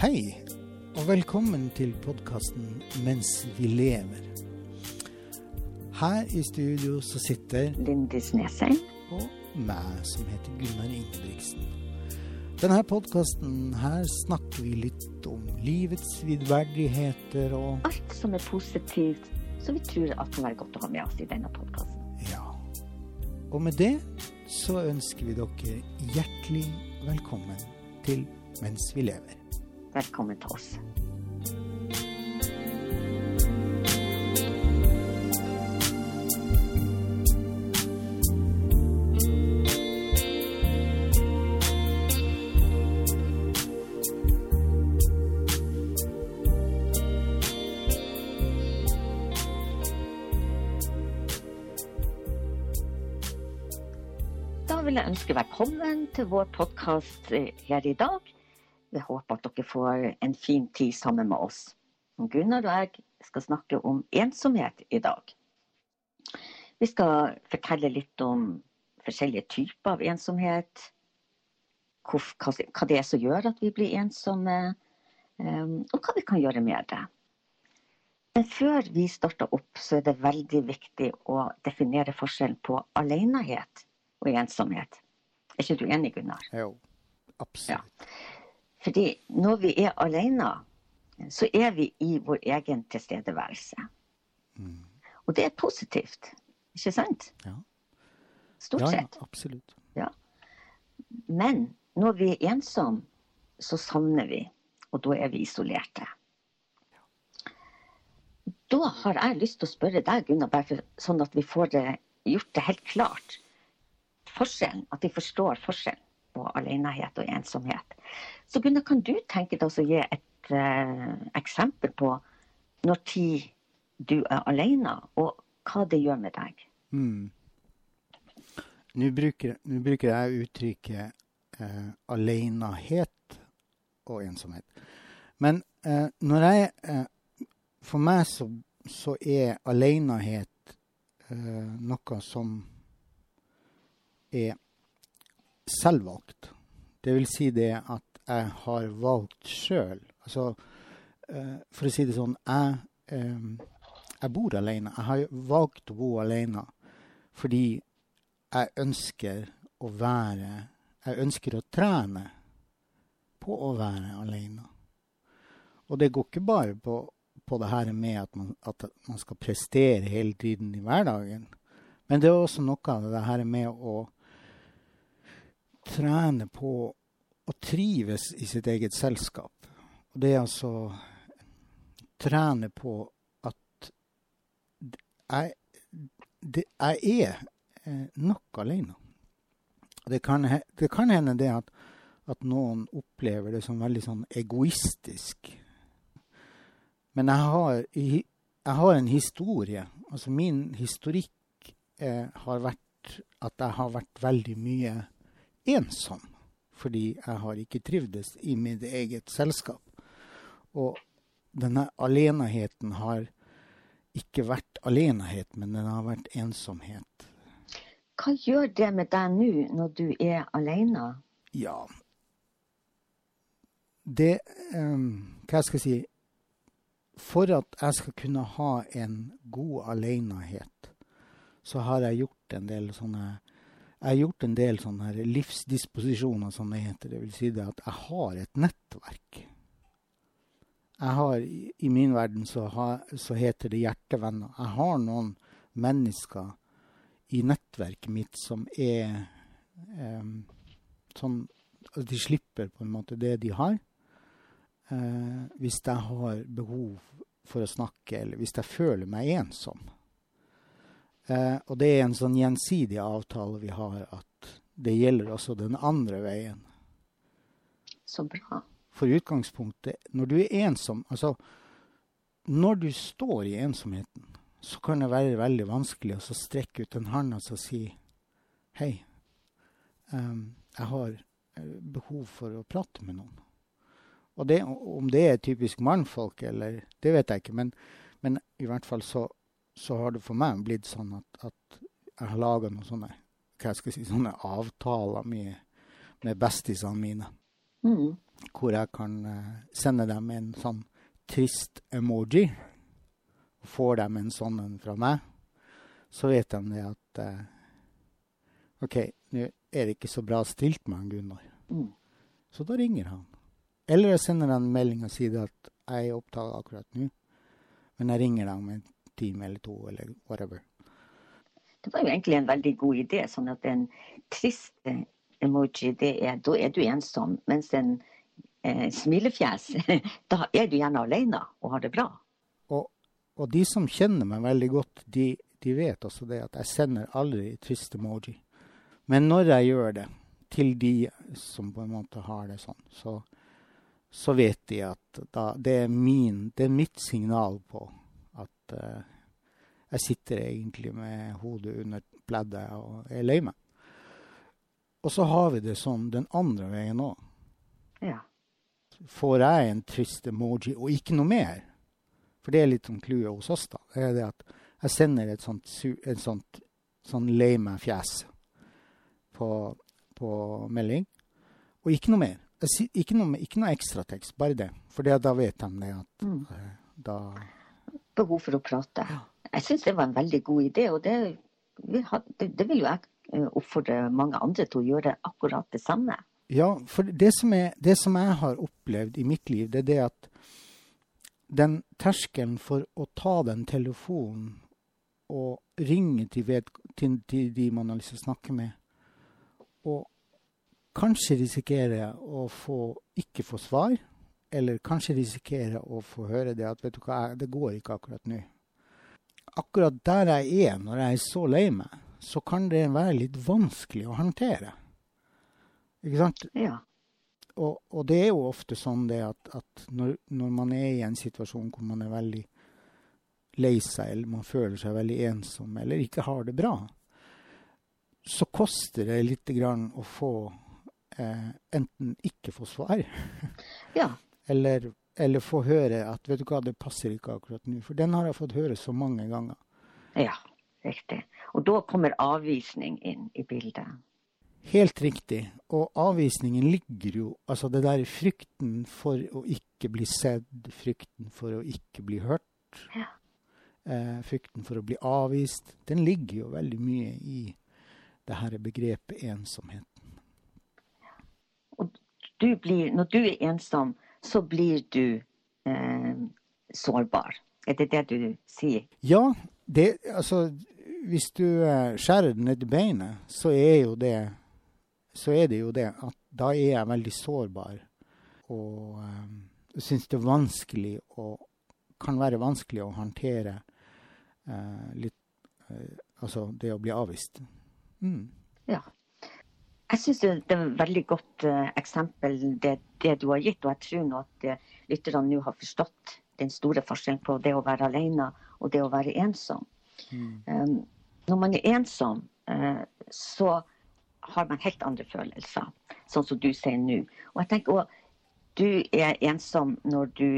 Hei, og velkommen til podkasten 'Mens vi lever'. Her i studio så sitter Lindis Nesheim. og meg, som heter Gunnar Ingebrigtsen. Denne podkasten her snakker vi litt om livets vidverdigheter og Alt som er positivt, som vi tror at kan være godt å ha med oss i denne podkasten. ja. Og med det så ønsker vi dere hjertelig velkommen til 'Mens vi lever'. Velkommen til oss. Da vil jeg ønske velkommen til vår podkast her i dag. Jeg håper at dere får en fin tid sammen med oss. Gunnar og jeg skal snakke om ensomhet i dag. Vi skal fortelle litt om forskjellige typer av ensomhet. Hva det er som gjør at vi blir ensomme, og hva vi kan gjøre med det. Men før vi starter opp, så er det veldig viktig å definere forskjellen på alenehet og ensomhet. Er ikke du enig, Gunnar? Jo, absolutt. Fordi når vi er alene, så er vi i vår egen tilstedeværelse. Mm. Og det er positivt, ikke sant? Ja. Stort Ja, ja, absolutt. absolutt. Men når vi er ensomme, så savner vi, og da er vi isolerte. Da har jeg lyst til å spørre deg, Gunnar, bare for, sånn at vi får det, gjort det helt klart. Forskjellen, at vi forstår forskjellen på alenehet og ensomhet. Så Gunnar, kan du tenke deg å gi et uh, eksempel på når tid du er alene, og hva det gjør med deg? Mm. Nå bruker, bruker jeg uttrykket uh, alenehet og ensomhet. Men uh, når jeg uh, For meg så, så er alenehet eh, noe som er selvvalgt. Det vil si det at jeg har valgt sjøl. Altså, eh, for å si det sånn, jeg, eh, jeg bor alene. Jeg har valgt å bo alene fordi jeg ønsker å være Jeg ønsker å trene på å være alene. Og det går ikke bare på, på det her med at man, at man skal prestere hele tiden i hverdagen. Men det er også noe av det her med å trene på å trives i sitt eget selskap. Og det er altså trene på at jeg, det, jeg er eh, nok alene. Det kan, det kan hende det at, at noen opplever det som veldig sånn egoistisk. Men jeg har, jeg har en historie. Altså min historikk eh, har vært at jeg har vært veldig mye ensom. Fordi jeg har ikke trivdes i mitt eget selskap. Og denne aleneheten har ikke vært alenehet, men den har vært ensomhet. Hva gjør det med deg nå når du er alene? Ja Det um, Hva skal jeg si For at jeg skal kunne ha en god alenehet, så har jeg gjort en del sånne Jeg har gjort en del sånne her livsdisposisjoner, som det heter. Det vil si det at jeg har et nettverk. Jeg har, I min verden så, har, så heter det hjertevenner. Jeg har noen mennesker i nettverket mitt som er em, sånn altså de slipper på en måte det de har. Eh, hvis jeg har behov for å snakke, eller hvis jeg føler meg ensom. Eh, og det er en sånn gjensidig avtale vi har, at det gjelder også den andre veien. Så bra. For utgangspunktet, når du er ensom Altså, når du står i ensomheten, så kan det være veldig vanskelig å strekke ut en hånd og så si Hei, um, jeg har eh, behov for å prate med noen. Og det, om det er typisk mannfolk, eller Det vet jeg ikke, men, men i hvert fall så, så har det for meg blitt sånn at, at jeg har laga noen sånne hva jeg skal si, sånne avtaler med, med bestisene mine. Mm. hvor jeg kan eh, sende dem en sånn trist emoji. Og får dem en sånn en fra meg, så vet de det at eh, OK, nå er det ikke så bra stilt med han Gunnar. Mm. Så da ringer han. Eller jeg sender en melding og sier at jeg er opptatt akkurat nå, men jeg ringer dem om en time eller to, eller whatever. Det var jo egentlig en veldig god idé. sånn at en trist emoji, det er, da er du ensom. Mens en eh, smilefjes, da er du gjerne alene og har det bra. Og, og de som kjenner meg veldig godt, de, de vet også det at jeg sender aldri trist emoji. Men når jeg gjør det, til de som på en måte har det sånn, så, så vet de at da, det, er min, det er mitt signal på at eh, jeg sitter egentlig med hodet under pleddet og er lei meg. Og så har vi det sånn den andre veien òg. Ja. Får jeg en trist emoji og ikke noe mer, for det er litt sånn clouet hos oss, da, det er det at jeg sender et sånt, et sånt sånn lei meg-fjes på, på melding, og ikke noe mer. Ikke, noe, ikke noe ekstra tekst, bare det. For da vet de det at Mm. eh, da Behov for å prate. Jeg syns det var en veldig god idé, og det, det, vil jo jeg eh, oppfordre mange andre til å gjøre akkurat det samme. Ja, for det som, er, det som jeg har opplevd i mitt liv, det er det at den terskelen for å ta den telefonen og ringe til, ved, til, til de man har lyst til å snakke med, og kanskje risikere å få, ikke få svar, eller kanskje risikere å få høre det at vet du hva, det går ikke akkurat nå. Akkurat der jeg er når jeg er så lei meg, så kan det være litt vanskelig å håndtere. Ikke sant? Ja. Og, og det er jo ofte sånn det at, at når, når man er i en situasjon hvor man er veldig lei seg, eller man føler seg veldig ensom, eller ikke har det bra, så koster det litt grann å få eh, enten ikke få svar, ja. Eller, eller få høre at vet du hva, det passer ikke akkurat nå. For den har jeg fått høre så mange ganger. Ja, riktig. Og da kommer avvisning inn i bildet. Helt riktig. Og avvisningen ligger jo Altså det der frykten for å ikke bli sett, frykten for å ikke bli hørt, Ja. eh, frykten for å bli avvist, den ligger jo veldig mye i det her begrepet ensomhet. Du blir, når du er ensom, så blir du eh, sårbar. Er det det du sier? Ja, det Altså, hvis du eh, skjærer den ned i beinet, så er jo det Så er det jo det at da er jeg veldig sårbar. Og eh, syns det er vanskelig og Kan være vanskelig å håndtere eh, litt eh, Altså det å bli avvist. Mm. Ja. Jeg syns det er et veldig godt eh, eksempel, det, det du har gitt. Og jeg tror nå at eh, lytterne nå har forstått den store forskjellen på det å være alene og det å være ensom. Mm. Um, når man er ensom, uh, så har man helt andre følelser, sånn som du sier nå. Og jeg tenker også, du er ensom når du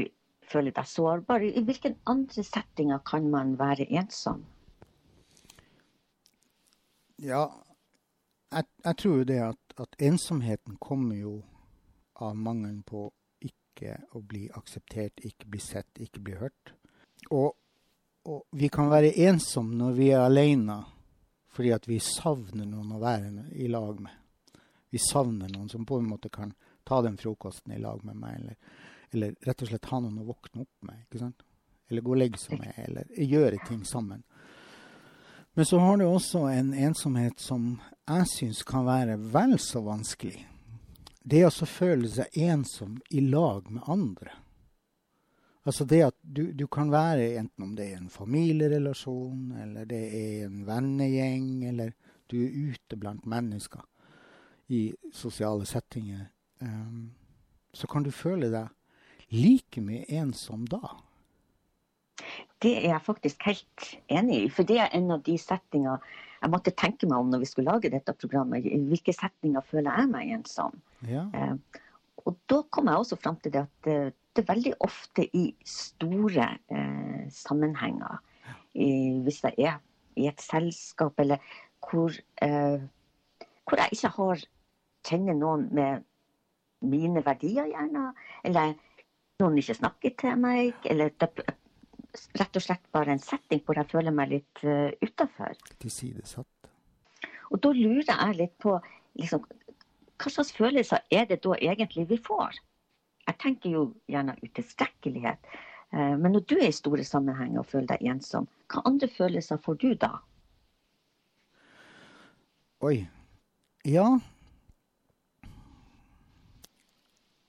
føler deg sårbar. I hvilke andre settinger kan man være ensom? Ja, jeg, jeg tror jo det at, at ensomheten kommer jo av mangelen på ikke å bli akseptert, ikke bli sett, ikke bli hørt. Og, og vi kan være ensomme når vi er alene fordi at vi savner noen å være i lag med. Vi savner noen som på en måte kan ta den frokosten i lag med meg, eller, eller rett og slett ha noen å våkne opp med. Eller gå og legge seg med, eller gjøre ting sammen. Men så har du også en ensomhet som jeg syns kan være vel så vanskelig. Det å føle seg ensom i lag med andre. Altså det at du, du kan være enten om det er en familierelasjon, eller det er en vennegjeng, eller du er ute blant mennesker i sosiale settinger, um, så kan du føle deg like mye ensom da. Det er jeg faktisk helt enig i. For det er en av de settinger jeg måtte tenke meg om når vi skulle lage dette programmet. Hvilke setninger føler jeg meg ensom? Ja. Eh, og da kom jeg også fram til det at eh, det er veldig ofte i store eh, sammenhenger, i, hvis jeg er i et selskap eller hvor, eh, hvor jeg ikke har kjenner noen med mine verdier, gjerne. Eller noen ikke snakker til meg. Eller det, rett og slett bare en setting hvor jeg føler meg litt uh, utafor. Tilsidesatt. Og da lurer jeg litt på liksom, hva slags følelser er det da egentlig vi får? Jeg tenker jo gjerne utilstrekkelighet. Uh, men når du er i store sammenhenger og føler deg ensom, hva andre følelser får du da? Oi. Ja.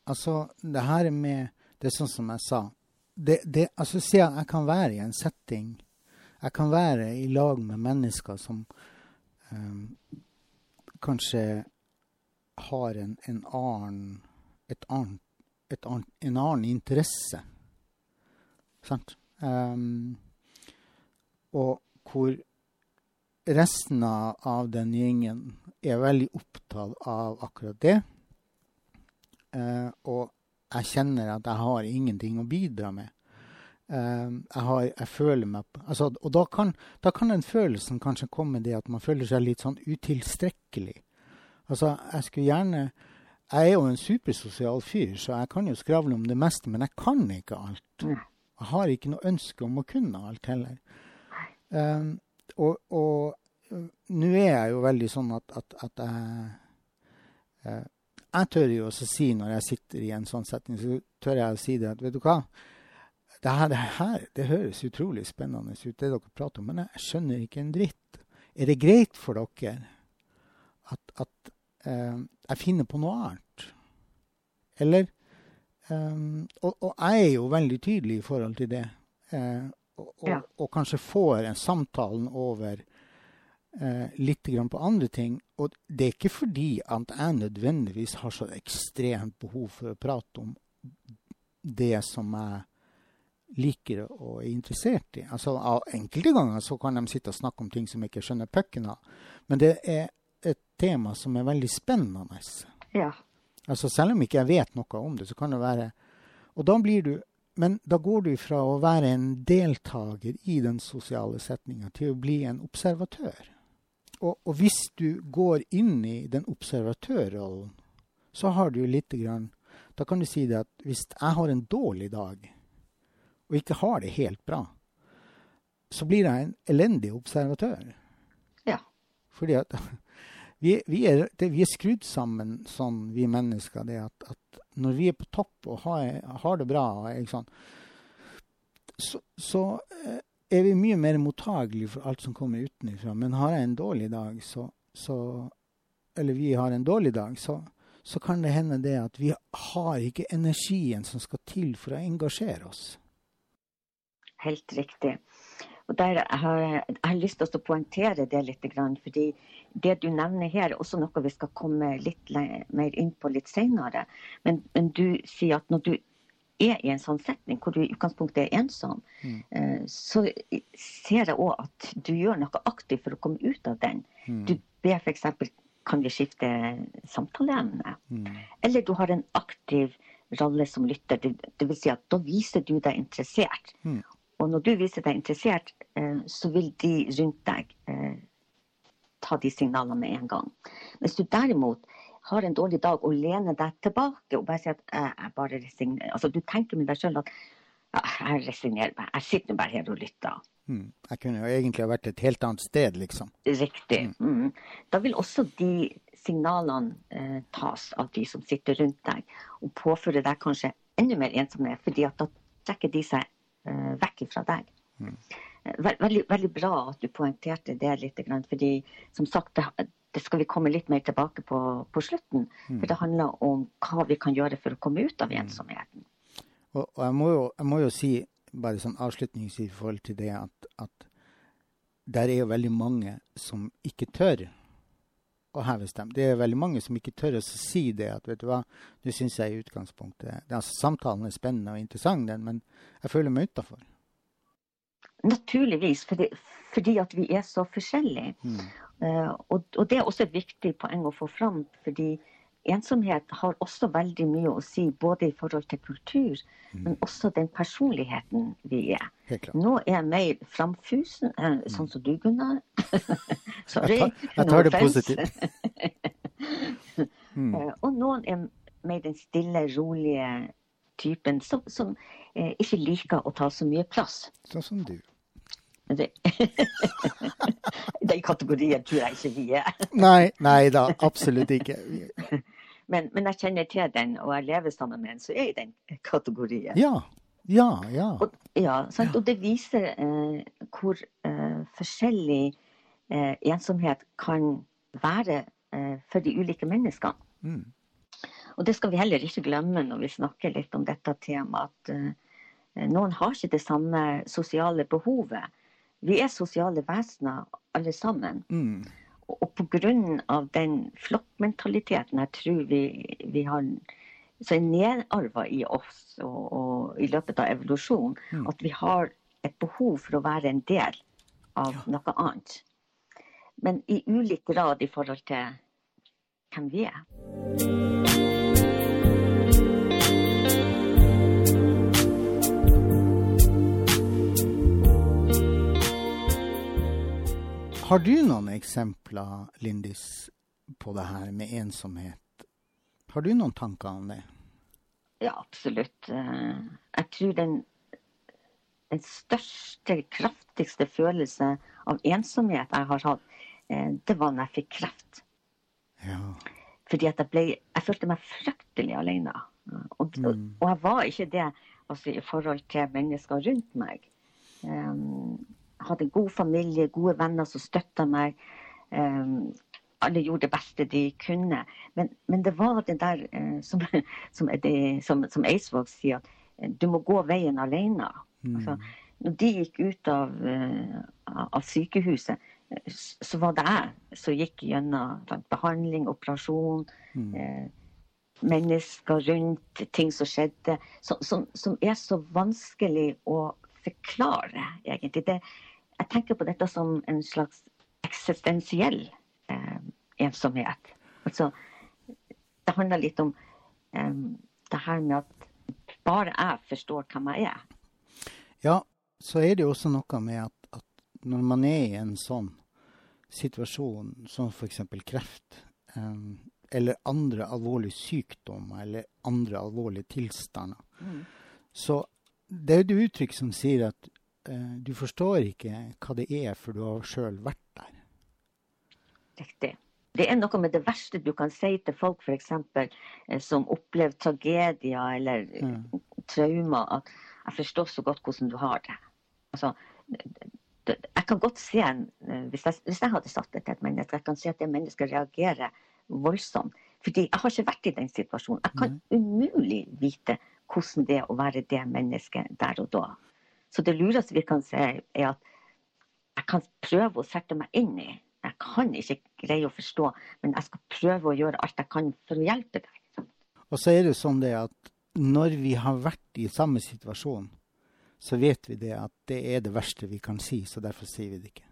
Altså, det her med Det er sånn som jeg sa. Det, det, altså, se, jeg kan være i en setting Jeg kan være i lag med mennesker som um, kanskje har en, en annen, et annet, et annet, en annen interesse. Sant? Um, og hvor resten av den gjengen er veldig opptatt av akkurat det. Uh, og jeg kjenner at jeg har ingenting å bidra med. Uh, jeg, har, jeg, føler meg altså, Og da kan, da kan, den følelsen kanskje komme det at man føler seg litt sånn utilstrekkelig. Altså, jeg skulle gjerne Jeg er jo en supersosial fyr, så jeg kan jo skravle om det meste, men jeg kan ikke alt. Jeg har ikke noe ønske om å kunne alt heller. Um, og, og nå er jeg jo veldig sånn at, at, at jeg, eh, jeg tør jo også si når jeg sitter i en sånn setning, så tør jeg å si det at vet du hva, det her, det her det høres utrolig spennende ut, det dere prater om, men jeg skjønner ikke en dritt. Er det greit for dere at, at eh, jeg finner på noe annet? Eller um, og, og, jeg er jo veldig tydelig i forhold til det. Eh, og, og, og, kanskje får en samtalen over eh, litt på andre ting. Og det er ikke fordi at jeg nødvendigvis har så ekstremt behov for å prate om det som jeg liker og er interessert i. Altså, av Enkelte ganger så kan de sitte og snakke om ting som jeg ikke skjønner pucken av. Men det er et tema som er veldig spennende. Ja. Altså, selv om ikke jeg vet noe om det, så kan det være Og da blir du men da går du fra å være en deltaker i den sosiale setninga til å bli en observatør. Og, og, hvis du går inn i den observatørrollen, så har du litt grann Da kan du si det at hvis jeg har en dårlig dag, og ikke har det helt bra, så blir jeg en elendig observatør. Ja. Fordi at vi, vi, er, det, vi er skrudd sammen sånn, vi mennesker, det at, at når vi er på topp og har, har det bra, sånn, så, så, eh, er vi mye mer mottagelige for alt som kommer utenfra. Men har jeg en dårlig dag, så, så Eller vi har en dårlig dag, så, så kan det hende det at vi har ikke energien som skal til for å engasjere oss. Helt riktig. Og der har jeg, jeg har lyst til å poengtere det litt. fordi det du nevner her, er også noe vi skal komme litt mer inn på litt senere. Men, men, du sier at når du er i en sånn setning hvor du i utgangspunktet er ensom, mm. Eh, så ser jeg òg at du gjør noe aktivt for å komme ut av den. Mm. Du ber f.eks. kan vi skifte samtaleemne? Mm. Eller du har en aktiv rolle som lytter. Vil si at da viser du deg interessert. Mm. Og når du viser deg interessert, eh, så vil de rundt deg eh, ta de signalene med en gang. Hvis du derimot har en dårlig dag og lener deg tilbake og bare sier at jeg bare resignerer Altså du tenker med deg sjøl at jeg resignerer meg, jeg sitter bare her og lytter. Mm. Jeg kunne jo egentlig ha vært et helt annet sted, liksom. Riktig. Mm. Mm. Da vil også de signalene eh, tas av de som sitter rundt deg, og påføre deg kanskje enda mer ensomhet, fordi at da trekker de seg eh, vekk fra deg. Mm. Veldig, veldig, bra at du poengterte det litt. fordi som sagt, det, det, skal vi komme litt mer tilbake på på slutten. Mm. For det handler om hva vi kan gjøre for å komme ut av mm. ensomheten. Og, og jeg, må jo, jeg, må jo, si, bare sånn avslutningsvis i forhold til det, at, at der er jo veldig mange som ikke tør å heve stem. Det er veldig mange som ikke tør å si det. at vet du hva, Nå syns jeg i utgangspunktet altså, Samtalen er spennende og interessant, den, men jeg føler meg utafor. Naturligvis, fordi, fordi, at vi er så forskjellige. Mm. Uh, og, og, det er også et viktig poeng å få fram, fordi ensomhet har også veldig mye å si, både i forhold til kultur, mm. men også den personligheten vi er. Nå er jeg mer framfusen, uh, sånn som du, Gunnar. Sorry. Jeg tar, jeg tar det positivt. mm. uh, og noen er mer den stille, rolige typen som, som ikke liker å ta så mye plass. Sånn som du. Det, den kategorien tror jeg ikke vi er. Nei, nei da, absolutt ikke. Men, men, jeg kjenner til den, og jeg lever sammen med en som er i den kategorien. Ja, ja, ja. Og, ja, og det viser eh, hvor eh, forskjellig eh, ensomhet kan være eh, for de ulike menneskene. Mm. Og det skal vi heller ikke glemme når vi snakker litt om dette temaet. At uh, noen har ikke det samme sosiale behovet. Vi er sosiale vesener alle sammen. Mm. Og pga. den flokkmentaliteten jeg tror vi, vi har så er nedarva i oss og, og, i løpet av evolusjonen, mm. at vi har et behov for å være en del av ja. noe annet. Men i ulik grad i forhold til hvem vi er. Har du noen eksempler, Lindis, på det her med ensomhet? Har du noen tanker om det? Ja, absolutt. Eh, jeg tror den, den største, kraftigste følelse av ensomhet jeg har hatt, eh, det var når jeg fikk kreft. Ja. Fordi jeg, ble, jeg følte meg fryktelig alene. Og, mm. og, jeg var ikke det altså, i forhold til mennesker rundt meg. Um, hadde en god familie, gode venner som støtta meg. Um, alle gjorde det beste de kunne. Men, men det var det der uh, som, som, det, som, som Eidsvåg sier, at du må gå veien alene. Mm. Altså, når de gikk ut av, uh, av, sykehuset, så var det jeg som gikk gjennom behandling, operasjon. Mm. Mennesker rundt, ting som skjedde, som, som, som er så vanskelig å forklare, egentlig. Det, jeg tenker på dette som en slags eksistensiell eh, ensomhet. Altså, det handler litt om eh, det her med at bare jeg forstår hvem jeg er. Ja, så er det jo også noe med at, at når man er i en sånn situasjon som f.eks. kreft, eh, eller andre alvorlige sykdommer eller andre alvorlige tilstander, mm. så det er jo et uttrykk som sier at Eh, du forstår ikke hva det er, for du har sjøl vært der. Riktig. Det er noe med det verste du kan si til folk f.eks. Eh, som opplever tragedier eller mm. traumer, at 'jeg forstår så godt hvordan du har det'. Altså, jeg kan godt se, eh, hvis jeg, hvis jeg hadde satt det til et menneske, jeg kan se at det mennesket reagerer voldsomt. Fordi jeg har ikke vært i den situasjonen. Jeg kan mm. umulig vite hvordan det er å være det mennesket der og da. Så det lureste vi kan si, er at jeg kan prøve å sette meg inn i. Jeg kan ikke greie å forstå, men jeg skal prøve å gjøre alt jeg kan for å hjelpe deg. Og så er det sånn det at når vi har vært i samme situasjon, så vet vi det at det er det verste vi kan si, så derfor sier vi det ikke.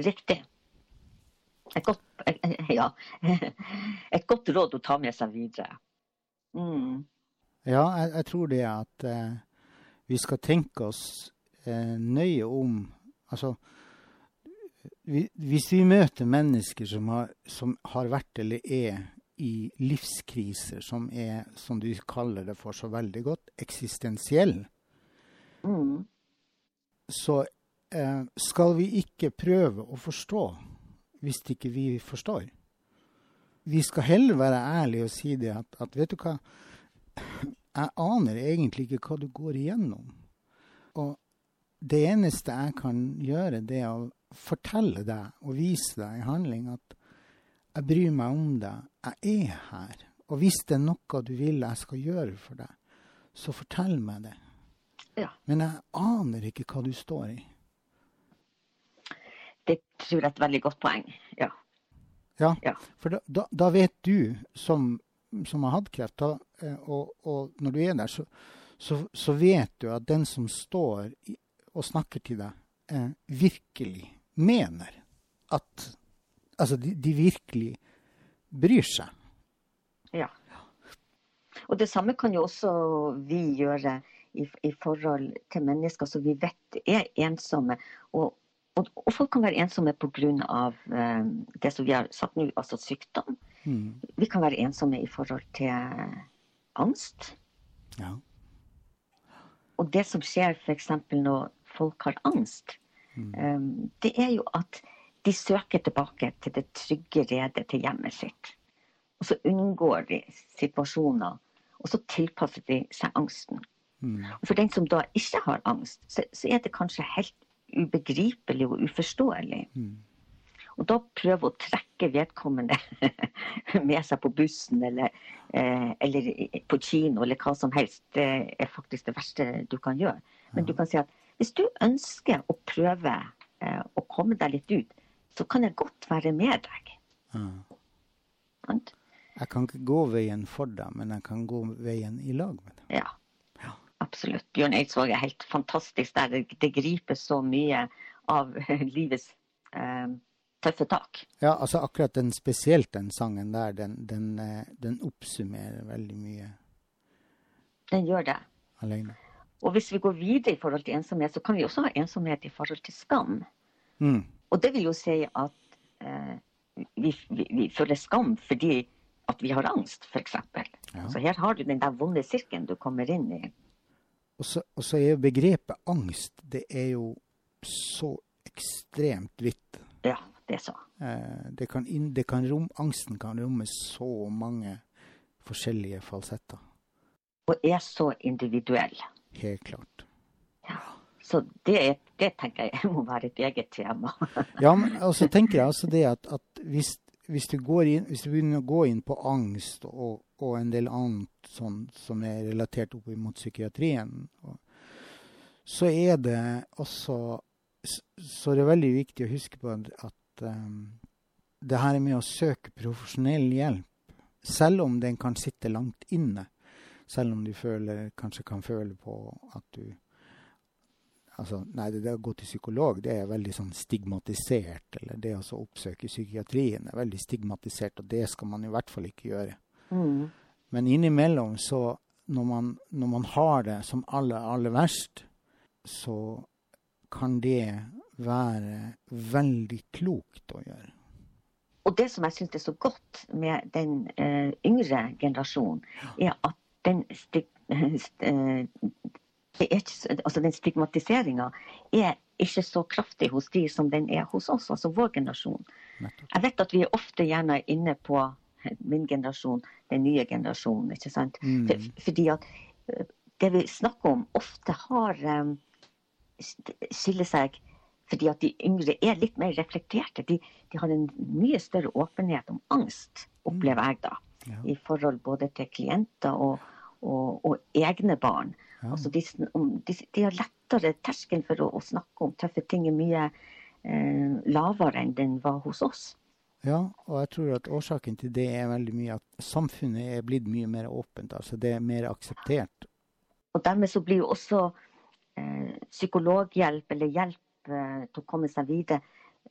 Riktig. Et godt, ja. Et godt råd å ta med seg videre. Mm. Ja, jeg, jeg, tror det at eh, vi skal tenke oss eh, nøye om Altså, vi, hvis vi møter mennesker som har, som har, vært eller er i livskriser som er, som du kaller det for så veldig godt, eksistensiell, mm. så eh, skal vi ikke prøve å forstå hvis ikke vi forstår. Vi skal heller være ærlige og si det at, at vet du hva jeg aner egentlig ikke hva du går igjennom. Og det eneste jeg kan gjøre, det er å fortelle deg og vise deg i handling at jeg bryr meg om deg. Jeg er her. Og hvis det er noe du vil jeg skal gjøre for deg, så fortell meg det. Ja. Men jeg aner ikke hva du står i. Det tror jeg er et veldig godt poeng. Ja. Ja, ja. for da, da, da, vet du som som har hatt kreft, eh, og, og, når du er der, så, så, så, vet du at den som står og snakker til deg, eh, virkelig mener at Altså, de, de, virkelig bryr seg. Ja. Og det samme kan jo også vi gjøre i, i forhold til mennesker som vi vet er ensomme. Og, og, og folk kan være ensomme pga. Eh, det som vi har sagt nå, altså sykdom. Mm. Vi kan være ensomme i forhold til angst. Ja. Og det som skjer f.eks. når folk har angst, Mm. um, det er jo at de søker tilbake til det trygge redet til hjemmet sitt. Og så unngår de situasjoner, og så tilpasser de seg angsten. Mm. Og for den som da ikke har angst, så, så er det kanskje helt ubegripelig og uforståelig. Mm. Og da prøve å trekke vedkommende med seg på bussen eller, eh, eller på kino eller hva som helst, det er faktisk det verste du kan gjøre. Men du kan si at hvis du ønsker å prøve eh, å komme deg litt ut, så kan jeg godt være med deg. Ja. Jeg kan ikke gå veien for deg, men jeg kan gå veien i lag med deg. Ja. Absolutt. Bjørn Eidsvåg er helt fantastisk der. Det, det griper så mye av livets eh, tøffe tak. Ja, altså akkurat den spesielt den sangen der, den, den, eh, den oppsummerer veldig mye Den gjør det. alene. Og hvis vi går videre i forhold til ensomhet, så kan vi også ha ensomhet i forhold til skam. Mm. Og det vil jo si at eh, vi, vi, vi føler skam fordi at vi har angst, f.eks. Ja. Så her har du den der vonde sirkelen du kommer inn i. Og så og så er jo begrepet angst, det er jo så ekstremt vidt. Ja, det er så. Eh, det kan det kan rom, angsten kan romme så mange forskjellige falsetter. Og er så individuell. Helt klart. Ja, Så det, det tenker jeg må være et eget tema. Ja, men så tenker jeg altså det at, at hvis, hvis, du går inn, hvis du begynner å gå inn på angst og, og en del annet sånn som er relatert opp mot psykiatrien, så er det også Så det er veldig viktig å huske på at, um, det her med å søke profesjonell hjelp, selv om den kan sitte langt inne, selv om du føler, kanskje kan føle på at du Altså, nei, det, å gå til psykolog det er veldig sånn stigmatisert. Eller det å oppsøke psykiatrien er veldig stigmatisert, og det skal man i hvert fall ikke gjøre. Mm. Men innimellom, så når man, når man har det som aller, aller verst, så kan det være veldig klokt å gjøre. Og det som jeg syns er så godt med den uh, yngre generasjonen, er at den, stig, er så- altså den stigmatiseringa er ikke så kraftig hos de som den er hos oss, altså vår generasjon. Jeg vet at vi ofte gjerne er inne på min generasjon, den nye generasjonen, ikke sant. Mm. For, fordi at eh, det vi snakker om, ofte har um, skiller seg fordi at de yngre er litt mer reflekterte. De, de har en mye større åpenhet om angst, opplever jeg da. Ja. I forhold både til klienter og, og, og egne barn. Ja. Altså de, de, de har lettere terskel for å, å snakke om tøffe ting er mye eh, lavere enn den var hos oss. Ja, og jeg tror at årsaken til det er veldig mye at samfunnet er blitt mye mer åpent. Altså det er mer akseptert. Og dermed så blir jo også eh, psykologhjelp eller hjelp eh, til å komme seg videre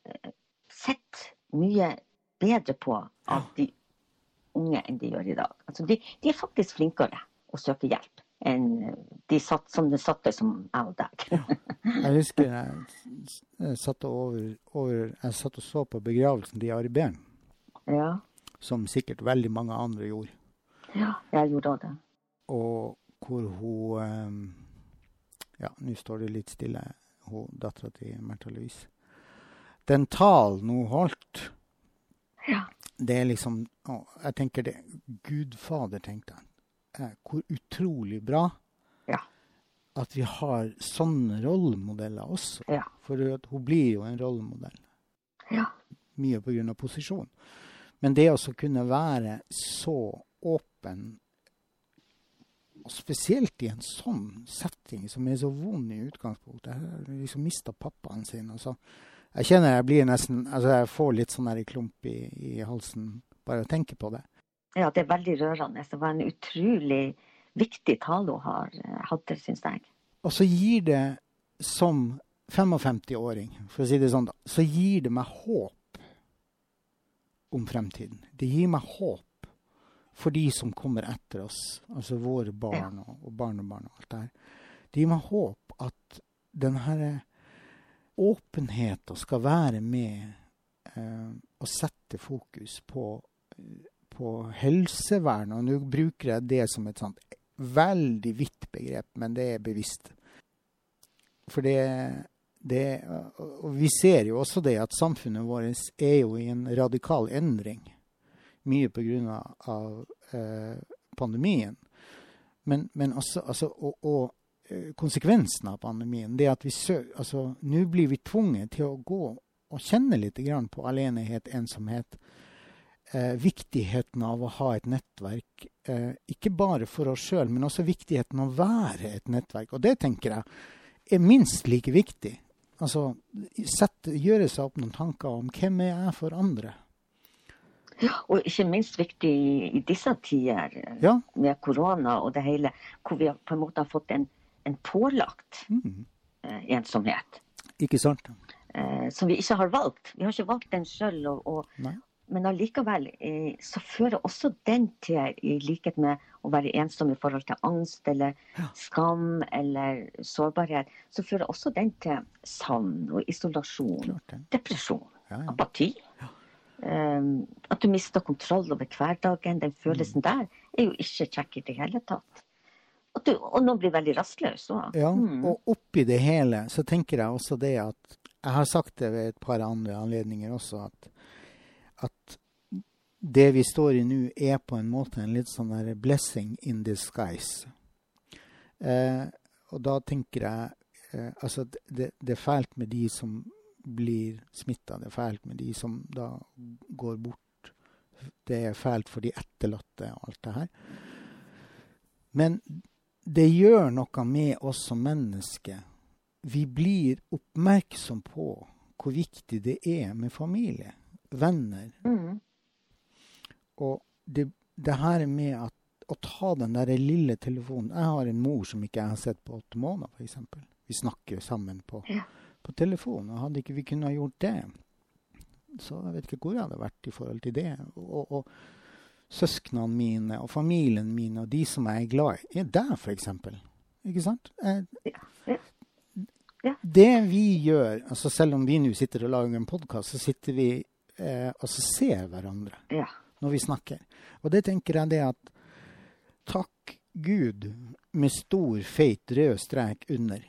eh, sett mye bedre på av de unge enn de gjør i dag. Altså de, de er faktisk flinkere å søke hjelp enn de satt, som de satte som jeg og deg. Jeg husker jeg, jeg, satt, over, over, jeg satt og så på begravelsen til Ari Behn, ja, som sikkert veldig mange andre gjorde. ja, jeg gjorde òg det. Og hvor hun eh, Ja, nå står det litt stille, hun dattera til Märtha Louise. Den talen hun holdt, Ja. det er liksom å, Jeg tenker det Gudfader, tenkte jeg. Eh, hvor utrolig bra Ja. at vi har sånne rollemodeller også. Ja. For hun blir jo en rollemodell. ja. Mye pga. posisjon. Men det å kunne være så åpen, og spesielt i en sånn setting som er så vond i utgangspunktet Jeg har liksom mista pappaen sin. Og så, jeg kjenner jeg blir nesten altså Jeg får litt sånn klump i, i halsen bare å tenke på det. Ja, det er veldig rørende. Det var en utrolig viktig tale hun har, hatt, hadde, syns jeg. Og så gir det, som 55-åring, for å si det sånn, da, så gir det meg håp om fremtiden. Det gir meg håp for de som kommer etter oss, altså våre barn og, og barnebarn og alt det her. Det gir meg håp at denne åpenheten skal være med eh, å sette fokus på, på helsevern, og nå bruker jeg det som et sånt veldig vidt begrep, men det er bevisst. For det, det Og vi ser jo også det at samfunnet vårt er jo i en radikal endring. Mye pga. Av, eh, pandemien. Men, men også altså, og, og, eh, konsekvensen av pandemien, det at vi søker altså, Nå blir vi tvunget til å gå og kjenne litt på alenehet, ensomhet. Eh, viktigheten av å ha et nettverk. Eh, ikke bare for oss sjøl, men også viktigheten av å være et nettverk. Og det tenker jeg er minst like viktig. Altså sette, gjøre seg opp noen tanker om hvem er jeg for andre. Ja, og ikke minst viktig i disse tider ja. med korona og det hele, hvor vi på en måte har fått en, en pålagt mm. eh, ensomhet. Ikke sant? Eh, som vi ikke har valgt. Vi har ikke valgt den sjøl. Men allikevel eh, så fører også den til, i likhet med å være ensom i forhold til angst eller ja. skam eller sårbarhet, så fører også den til savn og isolasjon, depresjon, ja, ja. apati. Um, at du mister kontroll over hverdagen. Den følelsen mm. der er jo ikke kjekk i det hele tatt. Du, og noen blir veldig rastløs òg. Ja, mm. og oppi det hele så tenker jeg også det at Jeg har sagt det ved et par andre anledninger også, at, at det vi står i nå, er på en måte en litt sånn der blessing in disguise. Eh, og da tenker jeg eh, Altså, det, det, er fælt med de som blir smitta. Det er fælt med de som da går bort. Det er fælt for de etterlatte og alt det her. Men det gjør noe med oss som mennesker. Vi blir oppmerksom på hvor viktig det er med familie, venner. Mm. Og det, det, her med at, å ta den der lille telefonen Jeg har en mor som ikke jeg har sett på åtte måneder, f.eks. Vi snakker sammen på ja på telefon. Og hadde ikke vi kunnet gjort det, så jeg vet ikke hvor jeg hadde vært i forhold til det. Og, og søsknene mine og familien min og de som jeg er glad i, er der, f.eks. Ikke sant? Jeg, ja. Ja. Det vi gjør, altså selv om vi nå sitter og lager en podkast, så sitter vi eh, så ser hverandre ja. når vi snakker. Og det tenker jeg det at takk Gud med stor, feit rød strek under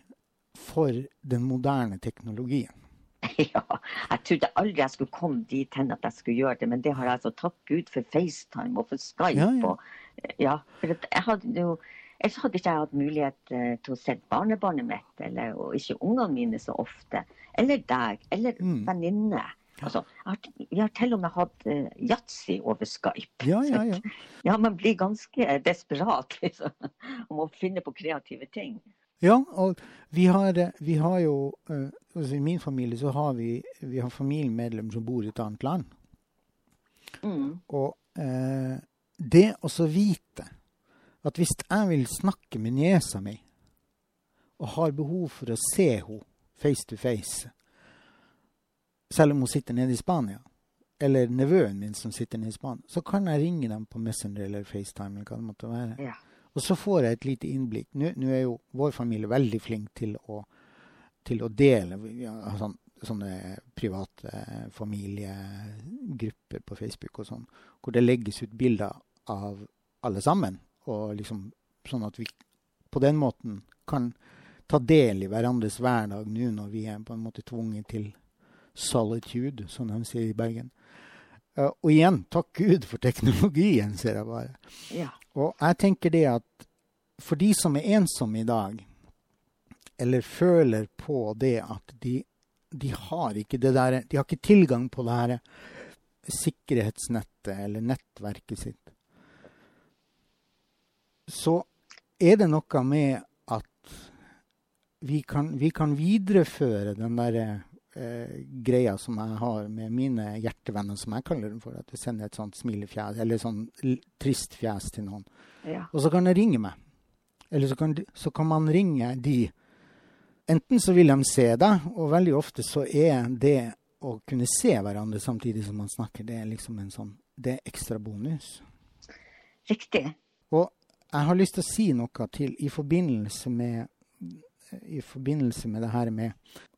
for den moderne teknologien. Ja, jeg trodde aldri jeg skulle komme dit hen at jeg skulle gjøre det, men det har jeg altså takk Gud for FaceTime og for Skype. Ja, ja. Og, ja for jeg hadde jo Ellers hadde ikke jeg hatt mulighet uh, til å se barnebarnet mitt, eller, og ikke ungene mine så ofte. Eller deg, eller mm. venninne. Altså, vi har til og med hatt uh, yatzy over Skype. Ja, ja, ja. ja, Man blir ganske desperat liksom, om å finne på kreative ting. Ja, og vi har, vi har jo uh, altså I min familie så har vi, vi har familiemedlemmer som bor i et annet land. Mm. Og uh, det å så vite at hvis jeg vil snakke med niesa mi, og har behov for å se henne face to face, selv om hun sitter nede i Spania, eller nevøen min som sitter nede i Spania, så kan jeg ringe dem på Messenger eller FaceTime. eller hva det måtte være. Ja. Og så får jeg et lite innblikk. Nå, nå er jo vår familie veldig flink til å, til å dele ja, sånn, sånne private familiegrupper på Facebook og sånn, hvor det legges ut bilder av alle sammen. Og liksom sånn at vi på den måten kan ta del i hverandres hverdag nå når vi er på en måte tvunget til solitude, som de sier i Bergen. Uh, og igjen, takk Gud for teknologien, ser jeg bare. Ja. Og jeg tenker det at for de som er ensomme i dag, eller føler på det at de, de har ikke det der, de har ikke tilgang på det her sikkerhetsnettet eller nettverket sitt, så er det noe med at vi kan, vi kan videreføre den derre eh, greia som jeg har med mine hjertevenner, som jeg kaller dem for. At jeg sender et sånt smilefjes, eller sånn trist fjes til noen. Ja. Og så kan de ringe meg. Eller så kan, så kan, man ringe de. Enten så vil de se deg, og veldig ofte så er det å kunne se hverandre samtidig som man snakker, det er liksom en sånn Det er ekstra bonus. Riktig. Og jeg har lyst til å si noe til i forbindelse med i forbindelse med det her med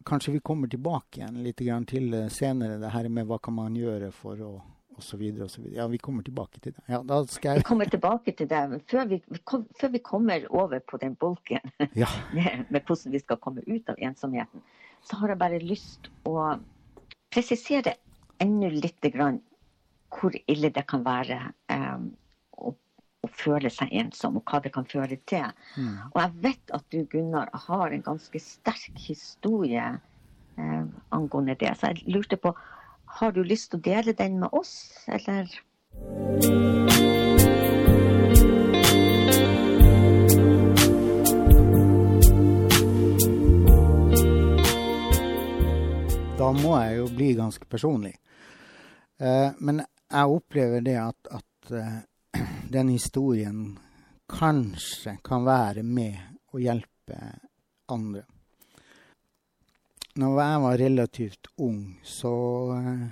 Kanskje vi kommer tilbake igjen litt til senere, det her med hva kan man gjøre for å, og så videre, og så videre. Ja, vi kommer tilbake til det. Ja, da skal Vi kommer tilbake til det. Før vi, kom, før vi kommer over på den bolken Ja. med, med hvordan vi skal komme ut av ensomheten, så har jeg bare lyst å presisere enda litt grann hvor ille det kan være eh, å, føle seg ensom, og hva det kan føre til. Mm. Og jeg vet at du, Gunnar, har en ganske sterk historie eh, angående det. Så jeg lurte på, har du lyst til å dele den med oss, eller? Da må jeg jo bli ganske personlig. Eh, men jeg opplever det at, at eh, den historien kanskje kan være med å hjelpe andre. Når jeg var relativt ung, så eh,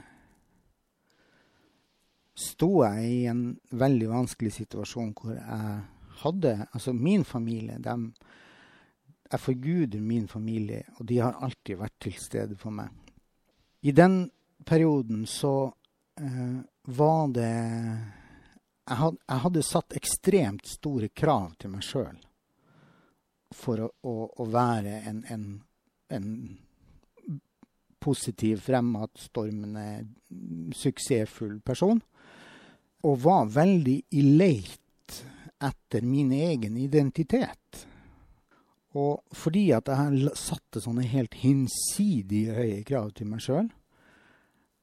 sto jeg i en veldig vanskelig situasjon hvor jeg hadde Altså, min familie, dem Jeg forguder min familie, og de har alltid vært til stede for meg. I den perioden så eh, var det jeg, hadde satt ekstremt store krav til meg sjøl for å, å, å være en, en, en positiv, fremadstormende, suksessfull person. Og var veldig i leit etter min egen identitet. Og fordi at jeg satte sånne helt hinsidig høye krav til meg sjøl,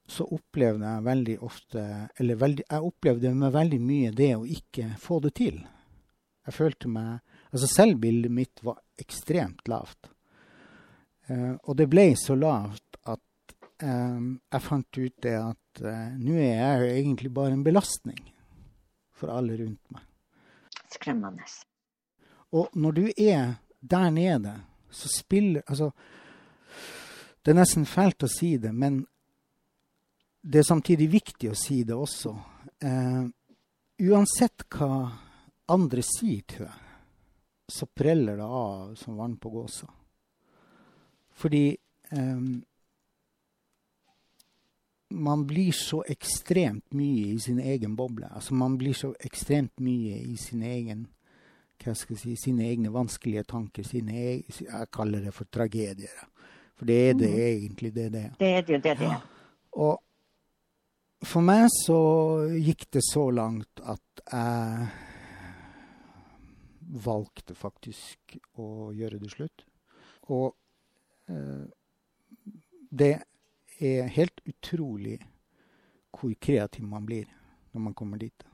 så opplevde jeg veldig ofte Eller veldig, jeg opplevde med veldig mye det å ikke få det til. Jeg følte meg Altså selvbildet mitt var ekstremt lavt. Eh, og det ble så lavt at eh, jeg fant ut det at eh, nå er jeg jo egentlig bare en belastning for alle rundt meg. Skremmende. Og når du er der nede, så spiller Altså, det er nesten fælt å si det, men det er samtidig viktig å si det også. Eh, uansett hva andre sier til deg, så preller det av som vann på gåsa. Fordi eh, man blir så ekstremt mye i sin egen boble. Altså man blir så ekstremt mye i sin egen hva skal jeg si, sine egne vanskelige tanker. Sine eg jeg kaller det for tragedier. For det er det mm. egentlig det det er. Det er det det det Ja. Og for meg så gikk det så langt at jeg valgte faktisk å gjøre det slutt. Og eh, det er helt utrolig hvor kreativ man blir når man kommer dit.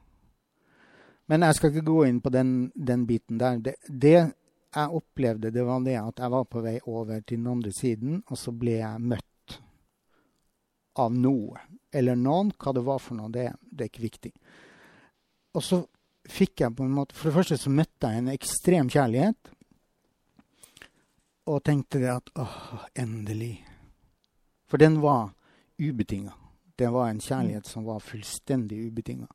Men jeg skal ikke gå inn på den, den biten der. Det, det jeg opplevde, det var det at jeg var på vei over til den andre siden, og så ble jeg møtt av noe. Eller noen. Hva det var for noe, det, det er ikke viktig. Og så fikk jeg på en måte For det første så møtte jeg en ekstrem kjærlighet. Og tenkte det at åh, endelig. For den var ubetinga. Det var en kjærlighet som var fullstendig ubetinga.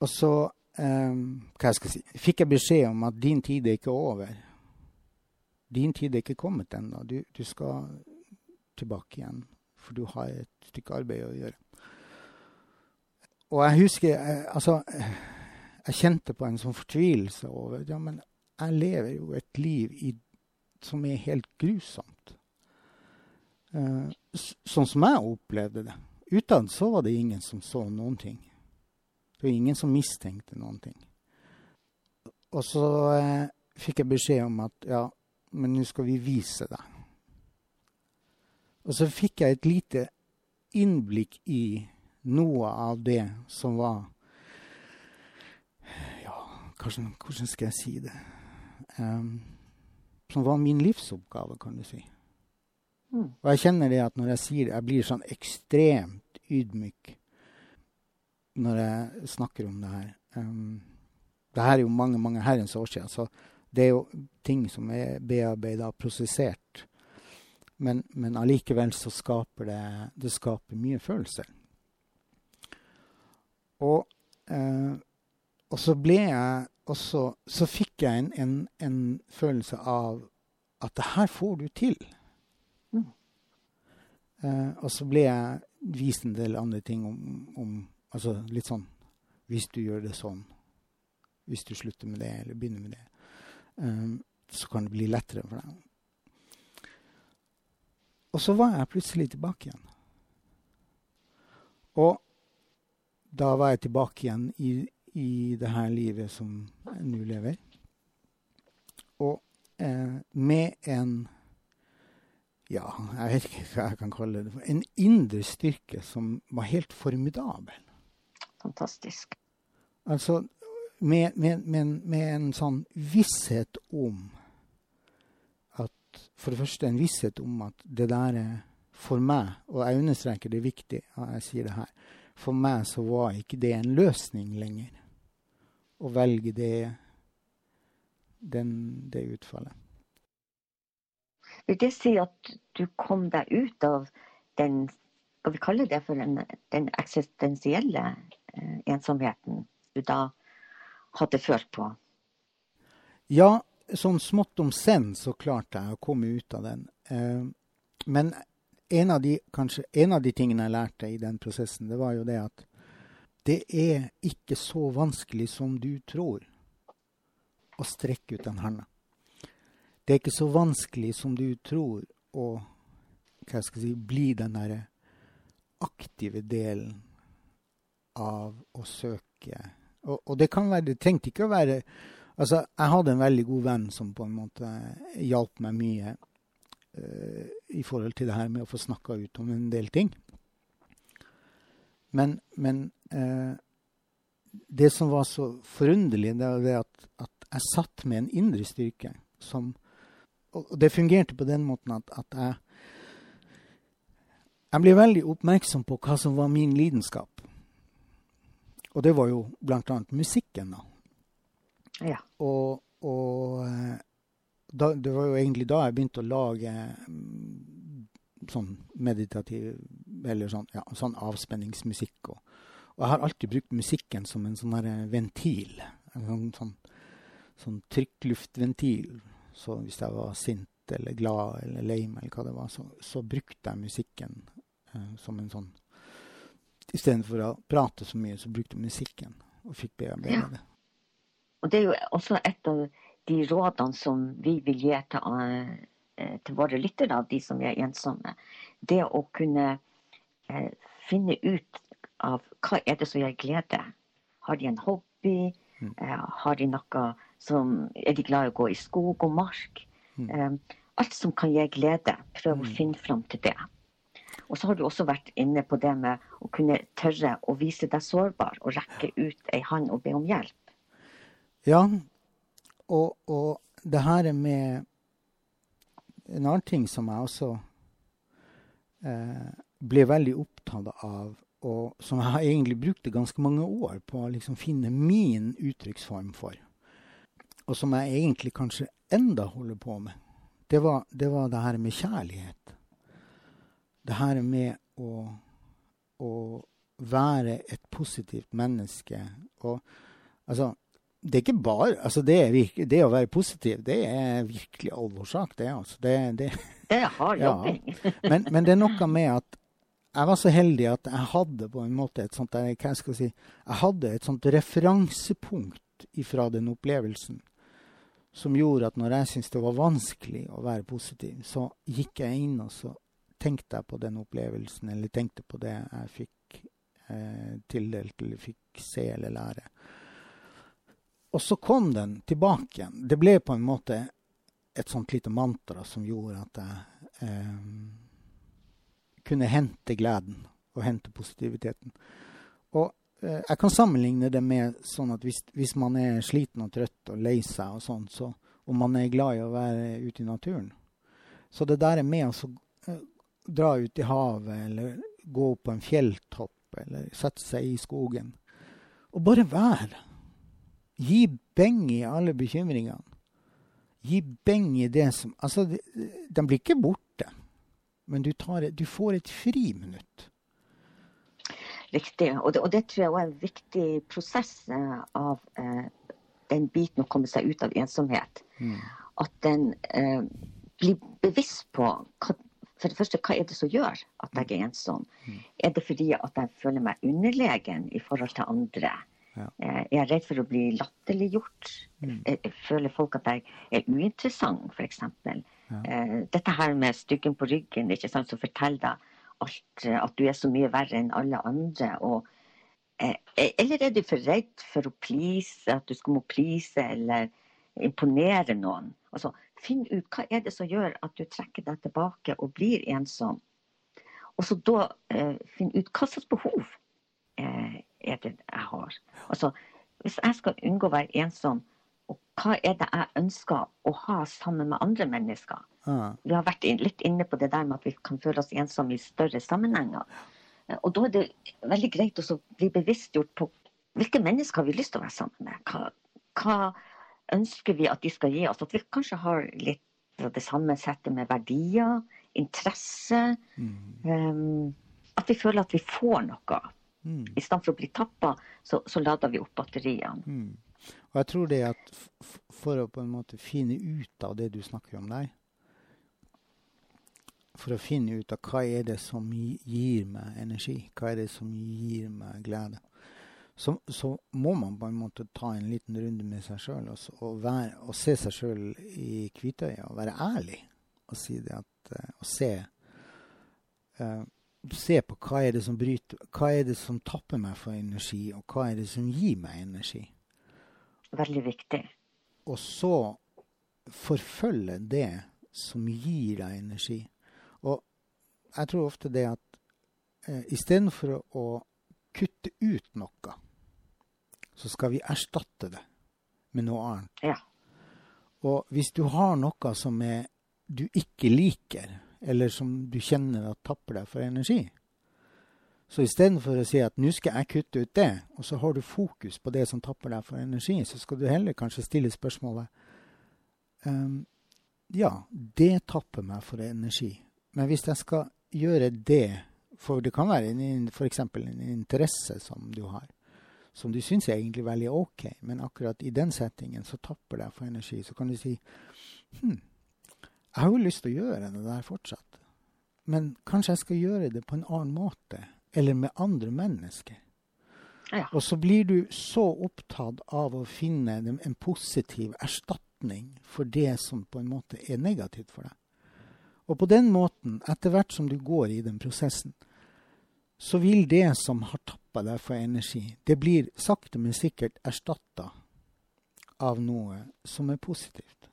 Og så eh, hva jeg skal si, fikk jeg beskjed om at din tid er ikke over. Din tid er ikke kommet ennå. Du, du skal tilbake igjen, for du har et stykke arbeid å gjøre. Og jeg husker eh, Altså, jeg kjente på en sånn fortvilelse over Ja, men jeg lever jo et liv i, som er helt grusomt. Eh, sånn som jeg opplevde det. Utad så var det ingen som så noen ting. Det var ingen som mistenkte noen ting. Og så eh, fikk jeg beskjed om at ja, men nå skal vi vise deg. Og så fikk jeg et lite innblikk i noe av det som var Ja, hvordan, hvordan skal jeg si det? Um, som var min livsoppgave, kan du si. Mm. Og jeg kjenner det at når jeg sier det, jeg blir sånn ekstremt ydmyk når jeg snakker om det her. Um, det her er jo mange, mange herrens år siden, så det er jo ting som er bearbeida og prosessert. Men, men allikevel så skaper det, det skaper mye følelser. Og, eh, og så ble jeg også Så fikk jeg en, en, en følelse av at det her får du til. Mm. Eh, og så ble jeg vist en del andre ting om, om Altså litt sånn Hvis du gjør det sånn, hvis du slutter med det, eller begynner med det, eh, så kan det bli lettere for deg. Og så var jeg plutselig tilbake igjen. Og da var jeg tilbake igjen i, i det her livet som jeg nå lever. Og eh, med en ja, jeg vet ikke hva jeg kan kalle det. En indre styrke som var helt formidabel. Fantastisk. Altså med, med, med, med, en sånn visshet om For det første en visshet om at det der er for meg, og jeg understreker det er viktig at jeg sier det her, for meg så var ikke det en løsning lenger. Å velge det, den, det utfallet. Vil det si at du kom deg ut av den skal vi kalle det for den, den eksistensielle eh, ensomheten du da hadde følt på? Ja, sånn smått om senn så klarte jeg å komme ut av den. Eh, men en av, de, kanskje, en av de tingene jeg lærte i den prosessen, det var jo det at det er ikke så vanskelig som du tror å strekke ut den hånda det er ikke så vanskelig som du tror å hva skal jeg si, bli den derre aktive delen av å søke. Og, og, det kan være Det trengte ikke å være Altså, jeg hadde en veldig god venn som på en måte hjalp meg mye uh, i forhold til det her med å få snakka ut om en del ting. Men, men uh, det som var så forunderlig, det var det at, at jeg satt med en indre styrke som og det fungerte på den måten at, at jeg Jeg ble veldig oppmerksom på hva som var min lidenskap. Og det var jo bl.a. musikken, da. Ja. Og, og eh, da, det var jo egentlig da jeg begynte å lage mm, sånn meditativ Eller sånn, ja, sånn avspenningsmusikk. Og, og, jeg har alltid brukt musikken som en sånn ventil. En sånn, sånn, sånn trykkluftventil så hvis jeg var sint eller glad eller lei meg, eller hva det var, så, så brukte jeg musikken eh, som en sånn Istedenfor å prate så mye, så brukte jeg musikken og fikk bearbeide ja. det. Og det er jo også et av de rådene som vi vil gi til, uh, til våre lyttere, de som er ensomme. Det å kunne uh, finne ut av hva er det som gir glede. Har de en hobby? Mm. Har de noe som er de glad i å gå i skog og mark. Mm. Alt som kan gi glede. Prøv å mm. finne fram til det. Og så har du også vært inne på det med å kunne tørre å vise deg sårbar og rekke ut ei hånd og be om hjelp. Ja, og, og det her er med en annen ting som jeg også eh, ble veldig opptatt av, og som jeg har egentlig brukt ganske mange år på å liksom finne min uttrykksform for og som jeg egentlig kanskje enda holder på med, det var det, var det her med kjærlighet. Det her med å, å være et positivt menneske. Og altså det er ikke bare altså det, virke, det, å være positiv, det er virkelig alvorssak, det. altså. Det, det, det hard jobbing. Ja. Men, men, det er noe med at jeg var så heldig at jeg hadde på en måte et sånt hva jeg skal si, jeg hadde et sånt referansepunkt ifra den opplevelsen som gjorde at når jeg syntes det var vanskelig å være positiv, så gikk jeg inn og så tenkte jeg på den opplevelsen, eller tenkte på det jeg fikk eh, tildelt, eller fikk se eller lære. Og så kom den tilbake igjen. Det ble på en måte et sånt lite mantra som gjorde at jeg eh, kunne hente gleden og hente positiviteten. Og Eh, jeg kan sammenligne det med sånn at hvis, hvis, man er sliten og trøtt og lei seg, og sånn, så, og man er glad i å være ute i naturen Så det der er med å eh, dra ut i havet eller gå på en fjelltopp eller sette seg i skogen og bare være. Gi beng i alle bekymringene. Gi beng i det som Altså, de, de blir ikke borte, men du, tar, du får et friminutt Riktig. Og det, og det, tror jeg er en viktig prosess eh, av eh, den biten å komme seg ut av ensomhet. Mm. At den eh, blir bevisst på hva For det første, hva er det som gjør at jeg er ensom? Er det fordi at jeg føler meg underlegen i forhold til andre? Ja. Eh, Jeg er redd for å bli latterliggjort. Mm. jeg føler folk at jeg er uinteressant, f.eks. Ja. Eh, Dette her med styggen på ryggen, ikke sant, som forteller deg alt, eh, at du er så mye verre enn alle andre. og eh, Eller er du for redd for å please, at du skal må please eller imponere noen? Altså, Finn ut hva er det som gjør at du trekker deg tilbake og blir ensom. Og så da eh, finn ut hva slags behov eh, er det jeg har. Altså, hvis jeg skal unngå å være ensom, og hva er det jeg ønsker å ha sammen med andre mennesker? Ah, Vi har vært litt inne på det der med at vi kan føle oss ensomme i større sammenhenger. Og da er det veldig greit å bli bevisstgjort på hvilke mennesker har vi lyst til å være sammen med. Hva, hva ønsker vi at de skal gi oss? At vi kanskje har litt av det samme settet med verdier, interesse. mm, Um, at vi føler at vi får noe. Mm, for å bli tappa, så, så lader vi opp batteriene. mm. Og jeg tror det at for å på en måte finne ut av det du snakker om der For å finne ut av hva er det som gir meg energi, hva er det som gir meg glede, så, så må man på en måte ta en liten runde med seg sjøl og, og, og se seg sjøl i hvitøyet og være ærlig og si det at eh, Og se eh, Se på hva er det som bryter Hva er det som tapper meg for energi, og hva er det som gir meg energi? Veldig viktig. Og så forfølge det som gir deg energi. Og jeg tror ofte det at eh, istedenfor å kutte ut noe, så skal vi erstatte det med noe annet. Ja. Og hvis du har noe som er, du ikke liker, eller som du kjenner at tapper deg for energi, så istedenfor å si at nå skal jeg kutte ut det, og så har du fokus på det som tapper deg for energi, så skal du heller kanskje stille spørsmålet um, Ja, det tapper meg for energi. Men hvis jeg skal gjøre det, for det kan være f.eks. en interesse som du har, som du syns er egentlig veldig OK, men akkurat i den settingen så tapper deg for energi, så kan du si hm, jeg har jo lyst til å gjøre det der fortsatt, men kanskje jeg skal gjøre det på en annen måte, eller med andre mennesker. Ja. Og så blir du så opptatt av å finne en positiv erstatning for det som på en måte er negativt for deg. Og på den måten, etter hvert som du går i den prosessen, så vil det som har tappa deg for energi, det blir sakte, men sikkert erstatta av noe som er positivt.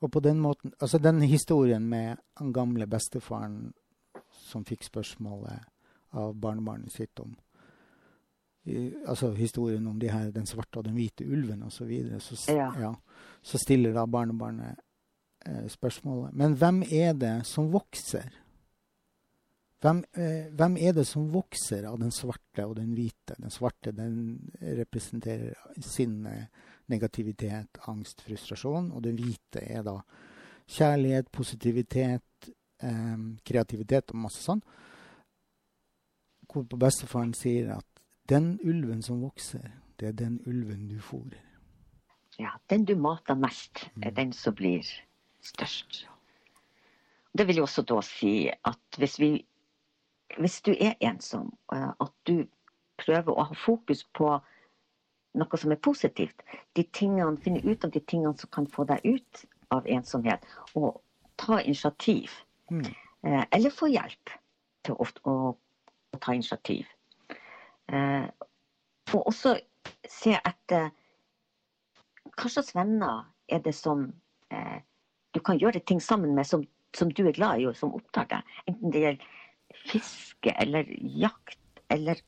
Og på den måten Altså den historien med den gamle bestefaren som fikk spørsmålet av barnebarnet sitt om i, Altså historien om de her, den svarte og den hvite ulven osv. Så, videre, så, Ja. ja, så stiller da barnebarnet eh, spørsmålet Men hvem er det som vokser? Hvem, eh, hvem er det som vokser av den svarte og den hvite? Den svarte den representerer sinne, negativitet, angst, frustrasjon. Og den hvite er da kjærlighet, positivitet, eh, kreativitet og masse sånn. Hvorpå bestefaren sier at den ulven som vokser, det er den ulven du fôrer. Ja, den du mater mest, er den som blir størst. Det vil jo også da si at hvis, vi, hvis du er ensom, eh, at du prøver å ha fokus på noe som er positivt, de tingene, finne ut av de tingene som kan få deg ut av ensomhet, og ta initiativ. Mm. Eh, eller få hjelp til å, å, å ta initiativ. Eh, og også se etter hva slags venner er det som eh, du kan gjøre ting sammen med som, som du er glad i og som opptar deg. Enten det gjelder fiske eller jakt eller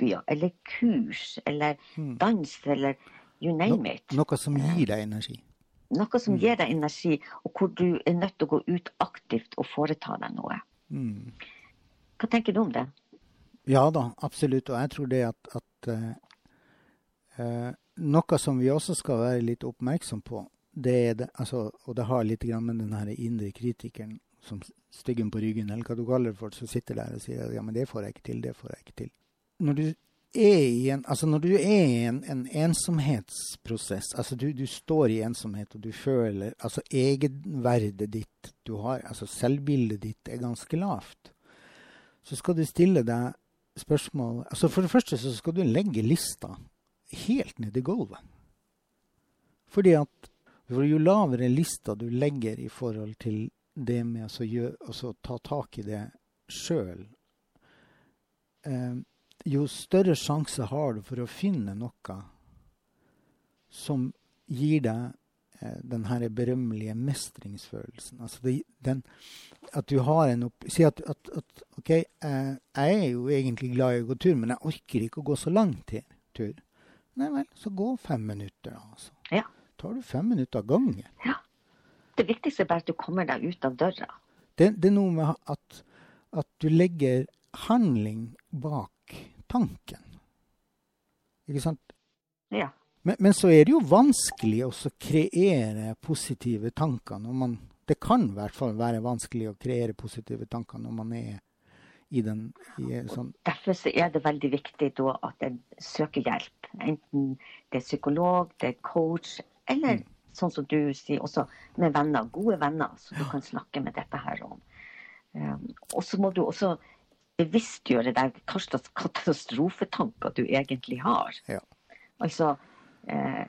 hobbyer eller kurs eller Mm. dans eller you name No, it. noe som gir deg energi. Noe som gir deg energi, og hvor du er nødt til å gå ut aktivt og foreta deg noe. Mm. Hva tenker du om det? Ja da, absolutt. Og jeg tror det at, at eh, eh, Noe som vi også skal være litt oppmerksom på, det er det, altså, og det har litt grann med den her indre kritikeren som styggen på ryggen, eller hva du kaller det for, som sitter der og sier ja, men det får jeg ikke til, det får jeg ikke til. Når du er i en, altså når du er i en, en ensomhetsprosess, altså du, du, står i ensomhet og du føler altså egenverdet ditt du har, altså selvbildet ditt er ganske lavt, så skal du stille deg spørsmål altså For det første så skal du legge lista helt ned i gulvet. Fordi at for jo lavere lista du legger i forhold til det med å altså, ta tak i det sjøl, eh, jo større sjanse har du for å finne noe som gir deg eh, den her berømmelige mestringsfølelsen. Altså det, den, at du har en opp... Si at, at, at OK, eh, jeg er jo egentlig glad i å gå tur, men jeg orker ikke å gå så lang tur. Nei vel, så gå fem minutter, da. Altså. Ja. Tar du fem minutter av gangen. Ja. Det viktigste er bare at du kommer deg ut av døra. Det, det er noe med at, at du legger handling bak tanken. Ikke sant? Ja. Men, men, så er det jo vanskelig å kreere positive tanker. når man, Det kan i hvert fall være vanskelig å kreere positive tanker når man er i den i sånn Derfor så er det veldig viktig da at en søker hjelp. Enten det er psykolog, det er coach, eller mm. sånn som du sier, også med venner. Gode venner som du kan snakke med dette her om. Um, og så må du også bevisstgjøre deg hva slags katastrofetanker du egentlig har. Ja. Altså, eh,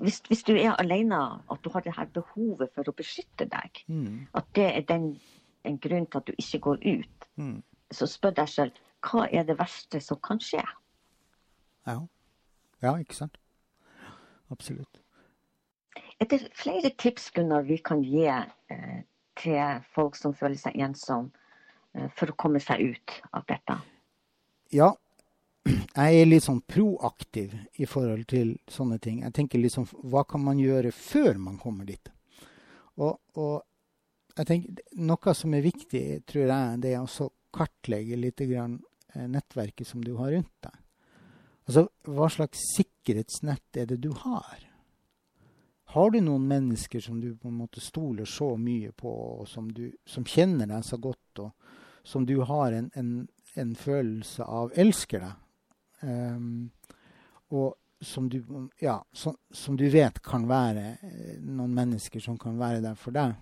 hvis, hvis, du er alene, at du har det her behovet for å beskytte deg, mm. at det er den, en grunn til at du ikke går ut, mm. så spør deg selv hva er det verste som kan skje? Ja. ja, ikke sant. Absolutt. Er det flere tips Gunnar, vi kan gi eh, til folk som føler seg ensomme? Eh, for å komme seg ut av dette? Ja, jeg er litt sånn proaktiv i forhold til sånne ting. Jeg tenker liksom hva kan man gjøre før man kommer dit? Og, og jeg tenker, noe som er viktig, tror jeg, det er å kartlegge litt grann eh, nettverket som du har rundt deg. Altså, hva slags sikkerhetsnett er det du har? Har du noen mennesker som du på en måte stoler så mye på, og som, du, som kjenner deg så godt, og som du har en, en, en følelse av elsker deg. Um, og som du, ja, som, som du, vet kan være eh, noen mennesker som kan være der for deg.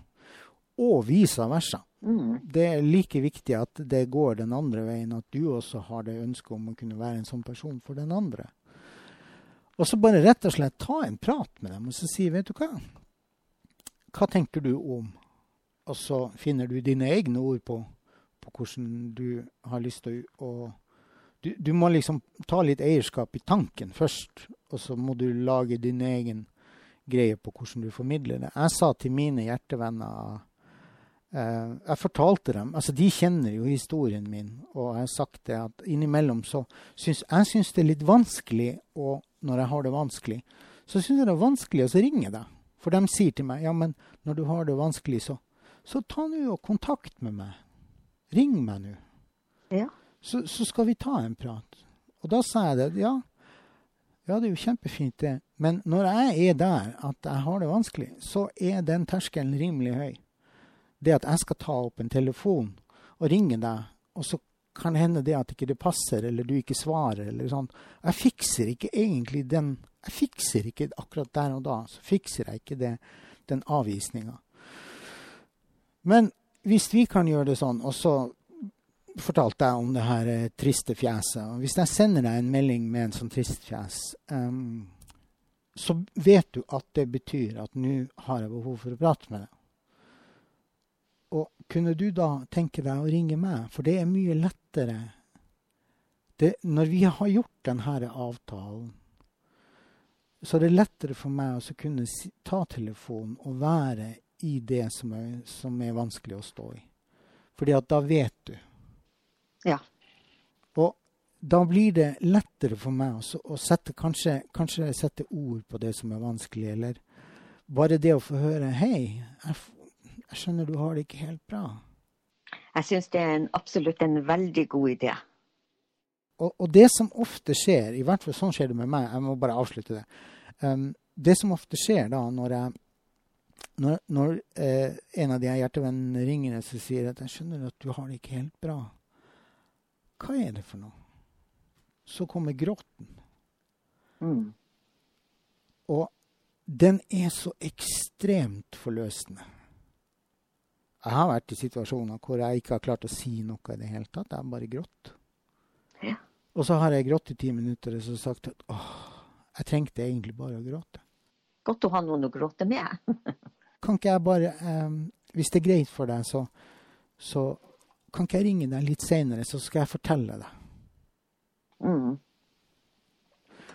Og vice versa. Mm. Det er like viktig at det går den andre veien, at du også har det ønsket om å kunne være en sånn person for den andre. Og så bare rett og slett ta en prat med dem og så si, vet du hva? Hva tenker du om? Og så finner du dine egne ord på hvordan du har lyst til å du, du, må liksom ta litt eierskap i tanken først, og så må du lage din egen greie på hvordan du formidler det. Jeg sa til mine hjertevenner eh, Jeg fortalte dem altså De kjenner jo historien min, og jeg har sagt det at innimellom så syns jeg synes det er litt vanskelig og når jeg har det vanskelig, så syns jeg det er vanskelig å ringe deg. For de sier til meg ja, men når du har det vanskelig, så, så ta nå kontakt med meg. Ring meg nå. Ja. Så, så, skal vi ta en prat. Og da sa jeg det. Ja, ja, det er jo kjempefint, det. Men når jeg er der at jeg har det vanskelig, så er den terskelen rimelig høy. Det at jeg skal ta opp en telefon og ringe deg, og så kan det hende det at ikke det passer, eller du ikke svarer, eller sånn. Jeg fikser ikke egentlig den Jeg fikser ikke akkurat der og da, så fikser jeg ikke det, den avvisninga. Men hvis vi kan gjøre det sånn, og så fortalte jeg om det her eh, triste fjeset og Hvis jeg sender deg en melding med en sånn trist fjes, um, så vet du at det betyr at nå har jeg behov for å prate med deg. Og kunne du da tenke deg å ringe meg? For det er mye lettere det, Når vi har gjort denne avtalen, så er det lettere for meg å kunne ta telefonen og være i det som er, som er, vanskelig å stå i. Fordi at da vet du. Ja. Og da blir det lettere for meg også, å sette, kanskje, kanskje sette ord på det som er vanskelig, eller bare det å få høre 'Hei, jeg, jeg skjønner du har det ikke helt bra'. Jeg syns det er en, absolutt en veldig god idé. Og, og, det som ofte skjer, i hvert fall sånn skjer det med meg, jeg må bare avslutte det. Um, det som ofte skjer da når jeg når, når eh, en av de hjertevennene ringer og sier at 'jeg skjønner at du har det ikke helt bra', hva er det for noe? så kommer gråten. Mm. Og den er så ekstremt forløsende. Jeg har vært i situasjoner hvor jeg ikke har klart å si noe i det hele tatt. Jeg har bare grått. Ja. Og så har jeg grått i ti minutter og så sagt at åh, jeg trengte egentlig bare å gråte. Godt å ha noen å gråte med. Kan ikke jeg bare eh, Hvis det er greit for deg, så, så kan ikke jeg ringe deg litt seinere, så skal jeg fortelle deg. Mm.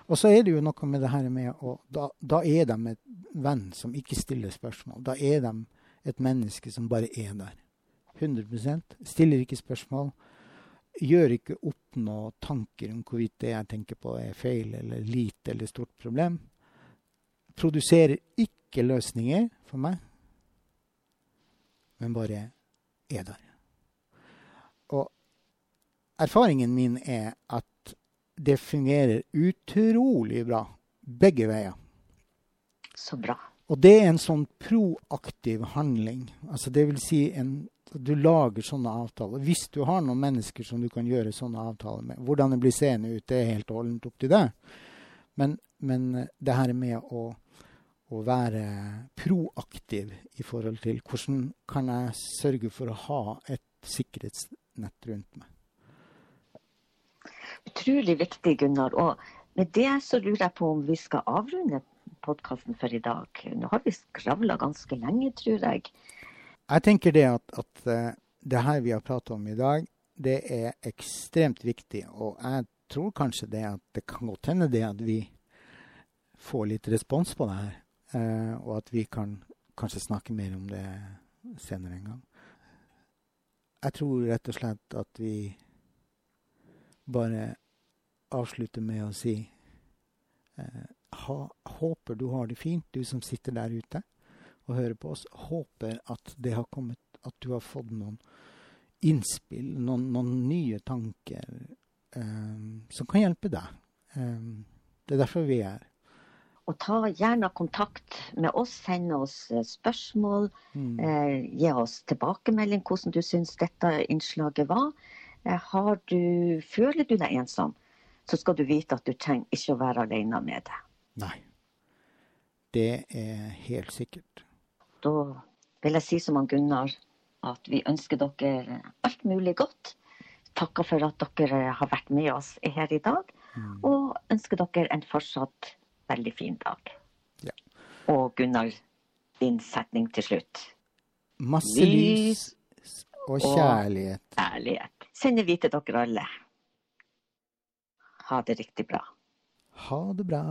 Og så er det jo noe med det her med å Da, da er de et venn som ikke stiller spørsmål. Da er de et menneske som bare er der. 100 Stiller ikke spørsmål. Gjør ikke opp noen tanker om hvorvidt det jeg tenker på er feil eller lite eller stort problem. Produserer ikke løsninger for meg, men bare er der. Og erfaringen min er at det fungerer utrolig bra begge veier. Så bra. Og det er en sånn proaktiv handling. Altså det vil si en, du lager sånne avtaler. Hvis du har noen mennesker som du kan gjøre sånne avtaler med. Hvordan det blir seende ut, det er helt holdent opp til deg. Men, men det her med å, å være proaktiv i forhold til hvordan kan jeg sørge for å ha et sikkerhetsnett rundt meg. Utrolig viktig, Gunnar. Og med det så lurer jeg på om vi skal avrunde podkasten for i dag. Nå har vi skravla ganske lenge, tror jeg. Jeg tenker det at, at uh, det her vi har pratet om i dag, det er ekstremt viktig. Og jeg tror kanskje det at det kan godt hende det at vi får litt respons på det her. Uh, og at vi kan kanskje snakke mer om det senere en gang. Jeg tror rett og slett at vi bare avslutter med å si eh, ha, håper du har det fint, du som sitter der ute og hører på oss. Håper at det har kommet At du har fått noen innspill, noen, noen nye tanker eh, som kan hjelpe deg. Eh, det er derfor vi er her. Og ta gjerne kontakt med oss, send oss spørsmål. Mm. Eh, gi oss tilbakemelding hvordan du syns dette innslaget var. Eh, du, føler du deg ensom, så skal du vite at du trenger ikke å være alene med det. Nei. Det er helt sikkert. Da vil jeg si som han Gunnar at vi ønsker dere alt mulig godt. Takker for at dere har vært med oss her i dag. Mm. Og ønsker dere en fortsatt veldig fin dag. Ja. Og Gunnar, din setning til slutt. Masse lys og kjærlighet. Og kjærlighet. Sender vi til dere alle. Ha det riktig bra. Ha det bra.